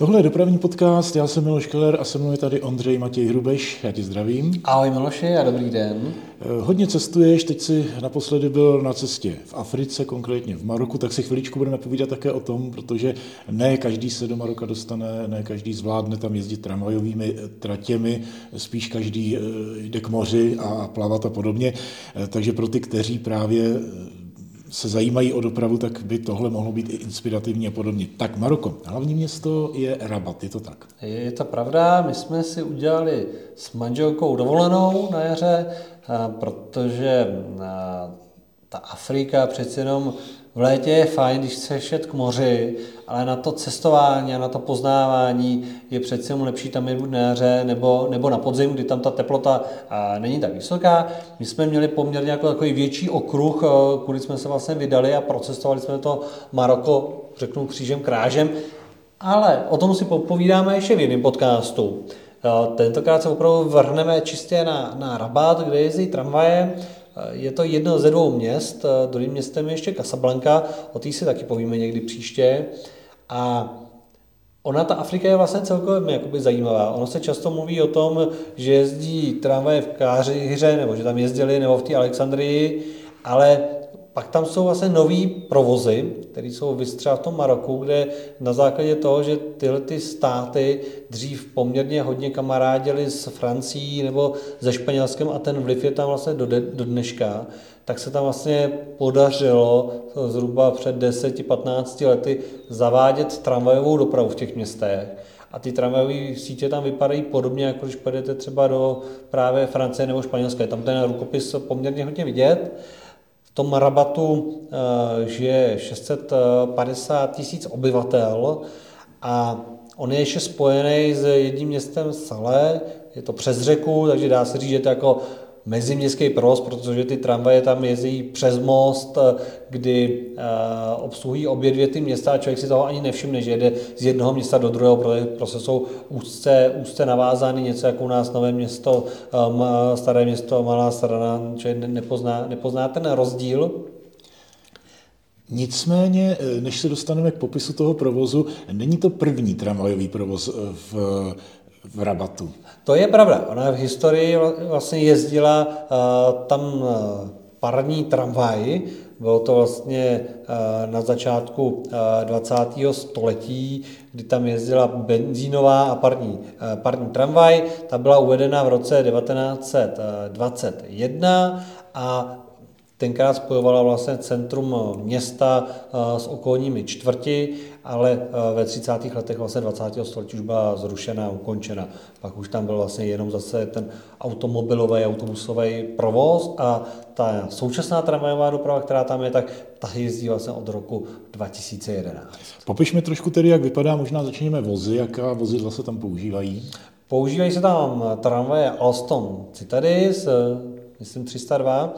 Tohle je dopravní podcast, já jsem Miloš Keller a se mnou je tady Ondřej Matěj Hrubeš, já ti zdravím. Ahoj Miloši a dobrý den. Eh, hodně cestuješ, teď si naposledy byl na cestě v Africe, konkrétně v Maroku, tak si chviličku budeme povídat také o tom, protože ne každý se do Maroka dostane, ne každý zvládne tam jezdit tramvajovými eh, tratěmi, spíš každý eh, jde k moři a plavat a podobně. Takže pro ty, kteří právě se zajímají o dopravu, tak by tohle mohlo být i inspirativní a podobně. Tak Maroko, hlavní město je Rabat, je to tak? Je to pravda, my jsme si udělali s manželkou dovolenou na jaře, protože ta Afrika přeci jenom v létě je fajn, když chceš jet k moři, ale na to cestování a na to poznávání je přeci jenom lepší tam jít na jaře nebo, nebo na podzim, kdy tam ta teplota a, není tak vysoká. My jsme měli poměrně jako takový větší okruh, kudy jsme se vlastně vydali a procestovali jsme to Maroko, řeknu křížem krážem, ale o tom si povídáme ještě v jiném podcastu. Tentokrát se opravdu vrhneme čistě na, na Rabat, kde jezdí tramvaje. Je to jedno ze dvou měst, druhým městem je ještě Casablanca, o té si taky povíme někdy příště. A Ona, ta Afrika je vlastně celkově jakoby zajímavá. Ono se často mluví o tom, že jezdí tramvaje v Kářiře, nebo že tam jezdili, nebo v té Alexandrii, ale pak tam jsou vlastně nový provozy, které jsou vystřela v tom Maroku, kde na základě toho, že tyhle ty státy dřív poměrně hodně kamarádili s Francií nebo ze Španělskem a ten vliv je tam vlastně do, de, do dneška, tak se tam vlastně podařilo zhruba před 10-15 lety zavádět tramvajovou dopravu v těch městech. A ty tramvajové sítě tam vypadají podobně, jako když pojedete třeba do právě Francie nebo Španělska. Tam ten rukopis poměrně hodně vidět. Tom Rabatu eh, žije 650 tisíc obyvatel a on je ještě spojený s jedním městem Salé, je to přes řeku, takže dá se říct, že to jako meziměstský provoz, protože ty tramvaje tam jezdí přes most, kdy uh, obsluhují obě dvě ty města a člověk si toho ani nevšimne, že jede z jednoho města do druhého, protože prostě jsou úzce, úzce navázány, něco jako u nás Nové město, um, Staré město, Malá strana, člověk nepozná, nepozná ten rozdíl. Nicméně, eh, než se dostaneme k popisu toho provozu, není to první tramvajový provoz eh, v, v Rabatu. To je pravda. Ona v historii vlastně jezdila uh, tam uh, parní tramvaj, bylo to vlastně uh, na začátku uh, 20. století, kdy tam jezdila benzínová a parní, parní tramvaj. Ta byla uvedena v roce 1921 a tenkrát spojovala vlastně centrum města s okolními čtvrti, ale ve 30. letech vlastně 20. století už byla zrušena a ukončena. Pak už tam byl vlastně jenom zase ten automobilový, autobusový provoz a ta současná tramvajová doprava, která tam je, tak ta jezdí vlastně od roku 2011. Popiš mi trošku tedy, jak vypadá, možná začněme vozy, jaká vozidla se tam používají? Používají se tam tramvaje Alstom Citadis, myslím 302,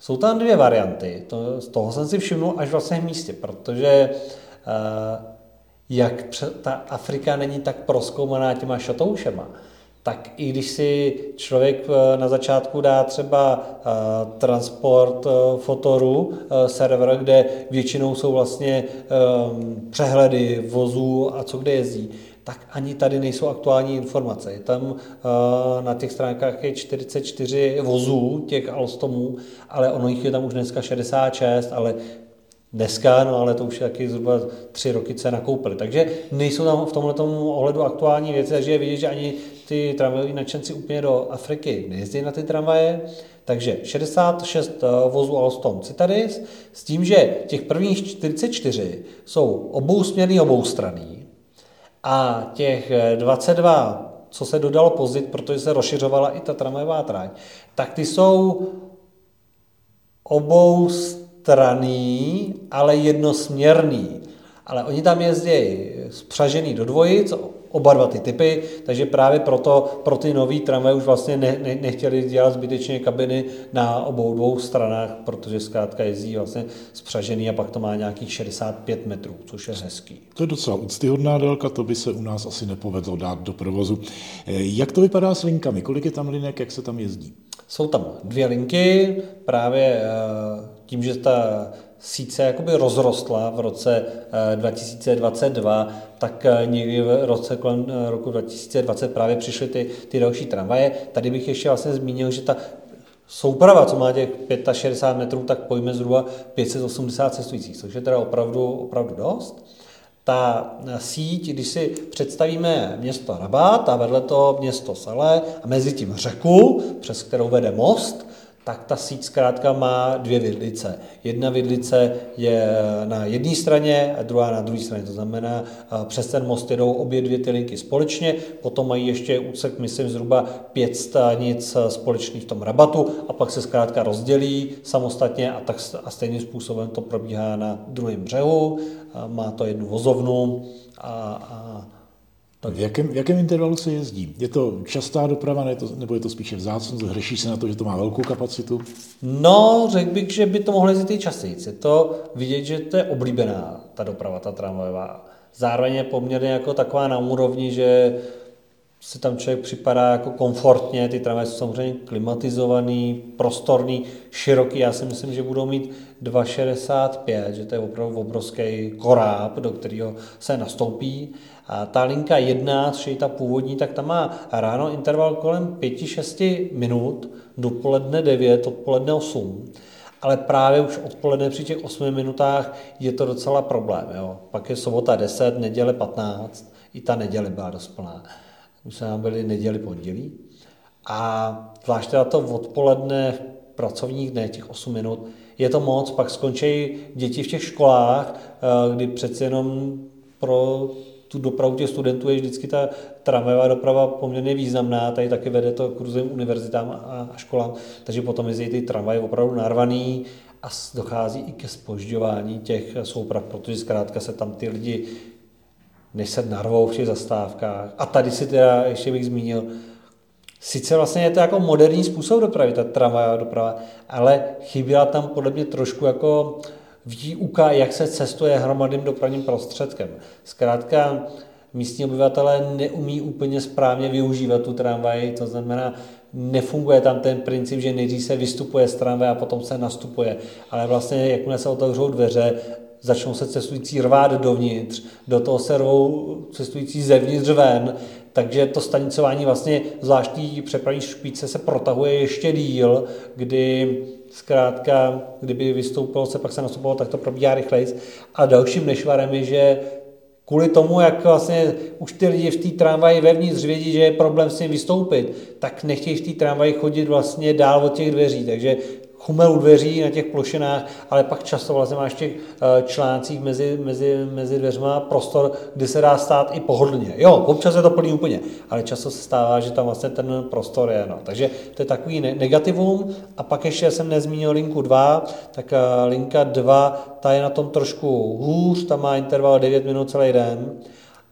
jsou tam dvě varianty. To, z toho jsem si všiml až vlastně v místě, protože uh, jak ta Afrika není tak proskoumaná těma šatoušema, tak i když si člověk eh, na začátku dá třeba uh, transport fotoru, server, kde většinou jsou vlastně přehledy vozů a co kde jezdí, tak ani tady nejsou aktuální informace. Je tam uh, na těch stránkách je 44 vozů těch Alstomů, ale ono jich je tam už dneska 66, ale dneska, no ale to už je taky zhruba tři roky, co nakoupili. Takže nejsou tam v tomhle ohledu aktuální věci, takže je vidět, že ani ty tramvajoví nadšenci úplně do Afriky nejezdí na ty tramvaje. Takže 66 eh, vozů Alstom Citadis s tím, že těch prvních 44 jsou obousměrný, oboustranný, a těch 22, eh, co se dodalo pozit, protože se rozšiřovala i ta tramvajová tráť, tak ty jsou obou straný, ale jednosměrný. Ale oni tam jezdí spřažený do dvojic, oba dva ty typy, takže právě proto pro ty nový tramvaj už vlastně ne, ne, nechtěli dělat zbytečně kabiny na obou dvou stranách, protože zkrátka jezdí vlastně spřažený a pak to má nějakých 65 metrů, což je hezký. To je docela úctyhodná délka, to by se u nás asi nepovedlo dát do provozu. Eh, jak to vypadá s linkami? Kolik je tam linek, jak se tam jezdí? Jsou tam dvě linky, právě eh, tím, že ta sice jakoby rozrostla v roce 2022, tak někdy v roce kolem roku 2020 právě přišly ty, ty další tramvaje. Tady bych ještě vlastně zmínil, že ta souprava, co má těch 65 metrů, tak pojme zhruba 580 cestujících, což je teda opravdu, opravdu dost. Ta síť, když si představíme město Rabat a vedle toho město Salé a mezi tím řeku, přes kterou vede most, tak ta síť zkrátka má dvě vidlice. Jedna vidlice je na jedné straně a druhá na druhé straně. To znamená, přes ten most jedou obě dvě ty linky společně, potom mají ještě úsek, myslím, zhruba pět stanic společných v tom rabatu a pak se zkrátka rozdělí samostatně a, tak, a stejným způsobem to probíhá na druhém břehu. Má to jednu vozovnu a, a tak. V jakém, v jakém intervalu se jezdí? Je to častá doprava, ne to, nebo je to spíše vzácnost? Hřeší se na to, že to má velkou kapacitu? No, řekl bych, že by to mohlo jezdit i častěji. Je to vidět, že to je oblíbená ta doprava, ta tramvajová. Zároveň je poměrně jako taková na úrovni, že si tam člověk připadá jako komfortně, ty tramvaje jsou samozřejmě klimatizovaný, prostorný, široký, já si myslím, že budou mít 2,65, že to je opravdu obrovský koráb, do kterého se nastoupí. A ta linka 1, což je ta původní, tak ta má ráno interval kolem 5-6 minut, dopoledne 9, odpoledne 8. Ale právě už odpoledne při těch 8 minutách je to docela problém. Jo. Pak je sobota 10, neděle 15, i ta neděle byla dost plná už se nám byly neděli, pondělí. A zvlášť teda to odpoledne v pracovních dnech, těch 8 minut, je to moc, pak skončí děti v těch školách, eh, kdy přece jenom pro tu dopravu těch studentů je vždycky ta tramvajová doprava poměrně významná, tady taky vede to k různým univerzitám a školám, takže potom jezdí ty tramvaje opravdu narvaný a dochází i ke spožďování těch souprav, protože zkrátka se tam ty lidi než se narvou v těch zastávkách. A tady si teda ještě bych zmínil, sice vlastně je to jako moderní způsob dopravy, ta tramvajová doprava, ale chyběla tam podle mě trošku jako výuka, jak se cestuje hromadným dopravním prostředkem. Zkrátka, místní obyvatelé neumí úplně správně využívat tu tramvaj, to znamená, nefunguje tam ten princip, že nejdřív se vystupuje z tramvaje a potom se nastupuje, ale vlastně jakmile se otevřou dveře, začnou se cestující rvát dovnitř, do toho se rvou cestující zevnitř ven, takže to stanicování vlastně zvláštní přepravní špice se protahuje ještě díl, kdy zkrátka, kdyby vystoupilo se, pak se nastupovalo, tak to probíhá rychleji. A dalším nešvarem je, že kvůli tomu, jak vlastně už ty lidi v té tramvaji vevnitř vědí, že je problém s ním vystoupit, tak nechtějí v té tramvaji chodit vlastně dál od těch dveří. Takže chumel u dveří na těch plošinách, ale pak často vlastně máš v těch eh, článcích mezi, mezi, mezi dveřma prostor, kde se dá stát i pohodlně. Jo, občas je to plný úplně, ale často se stává, že tam vlastně ten prostor je. No. Takže to je takový negativum. A pak ještě jsem nezmínil linku 2, tak eh, linka 2, ta je na tom trošku hůř, ta má interval 9 minut celý den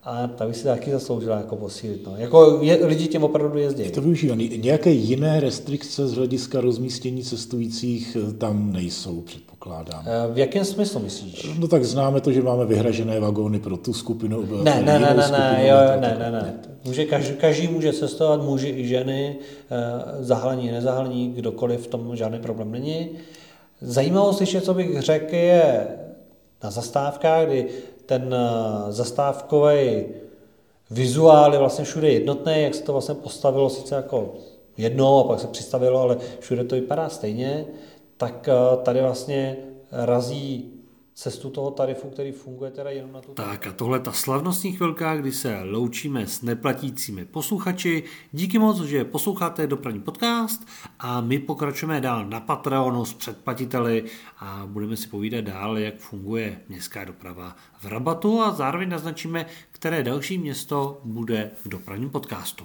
a ta by si taky zasloužila jako posílit. No. Jako je, lidi těm opravdu jezdí. Je to využívaný. Nějaké jiné restrikce z hlediska rozmístění cestujících eh, tam nejsou, předpokládám. Eh, v jakém smyslu myslíš? No tak známe to, že máme vyhražené vagóny pro tu skupinu obyvatel. Ne, ne, ne, ne, ne, jo, ne, ne, ne. Může, každý, každý může cestovat, muži i ženy, eh, zahalení, nezahalení, kdokoliv, v tom žádný problém není. Zajímavost ještě, co bych řekl, je na zastávkách, kdy ten eh, zastávkový vizuál je vlastně všude jednotný, jak se to vlastně postavilo sice jako jedno a pak se přistavilo, ale všude to vypadá stejně, tak eh, tady vlastně razí cestu toho tarifu, který funguje teda jenom na tu... Tak a tohle ta slavnostní chvilka, kdy se loučíme s neplatícími posluchači. Díky moc, že posloucháte dopravní podcast a my pokračujeme dál na Patreonu s předplatiteli a budeme si povídat dál, jak funguje městská doprava v Rabatu a zároveň naznačíme, které další město bude v dopravním podcastu.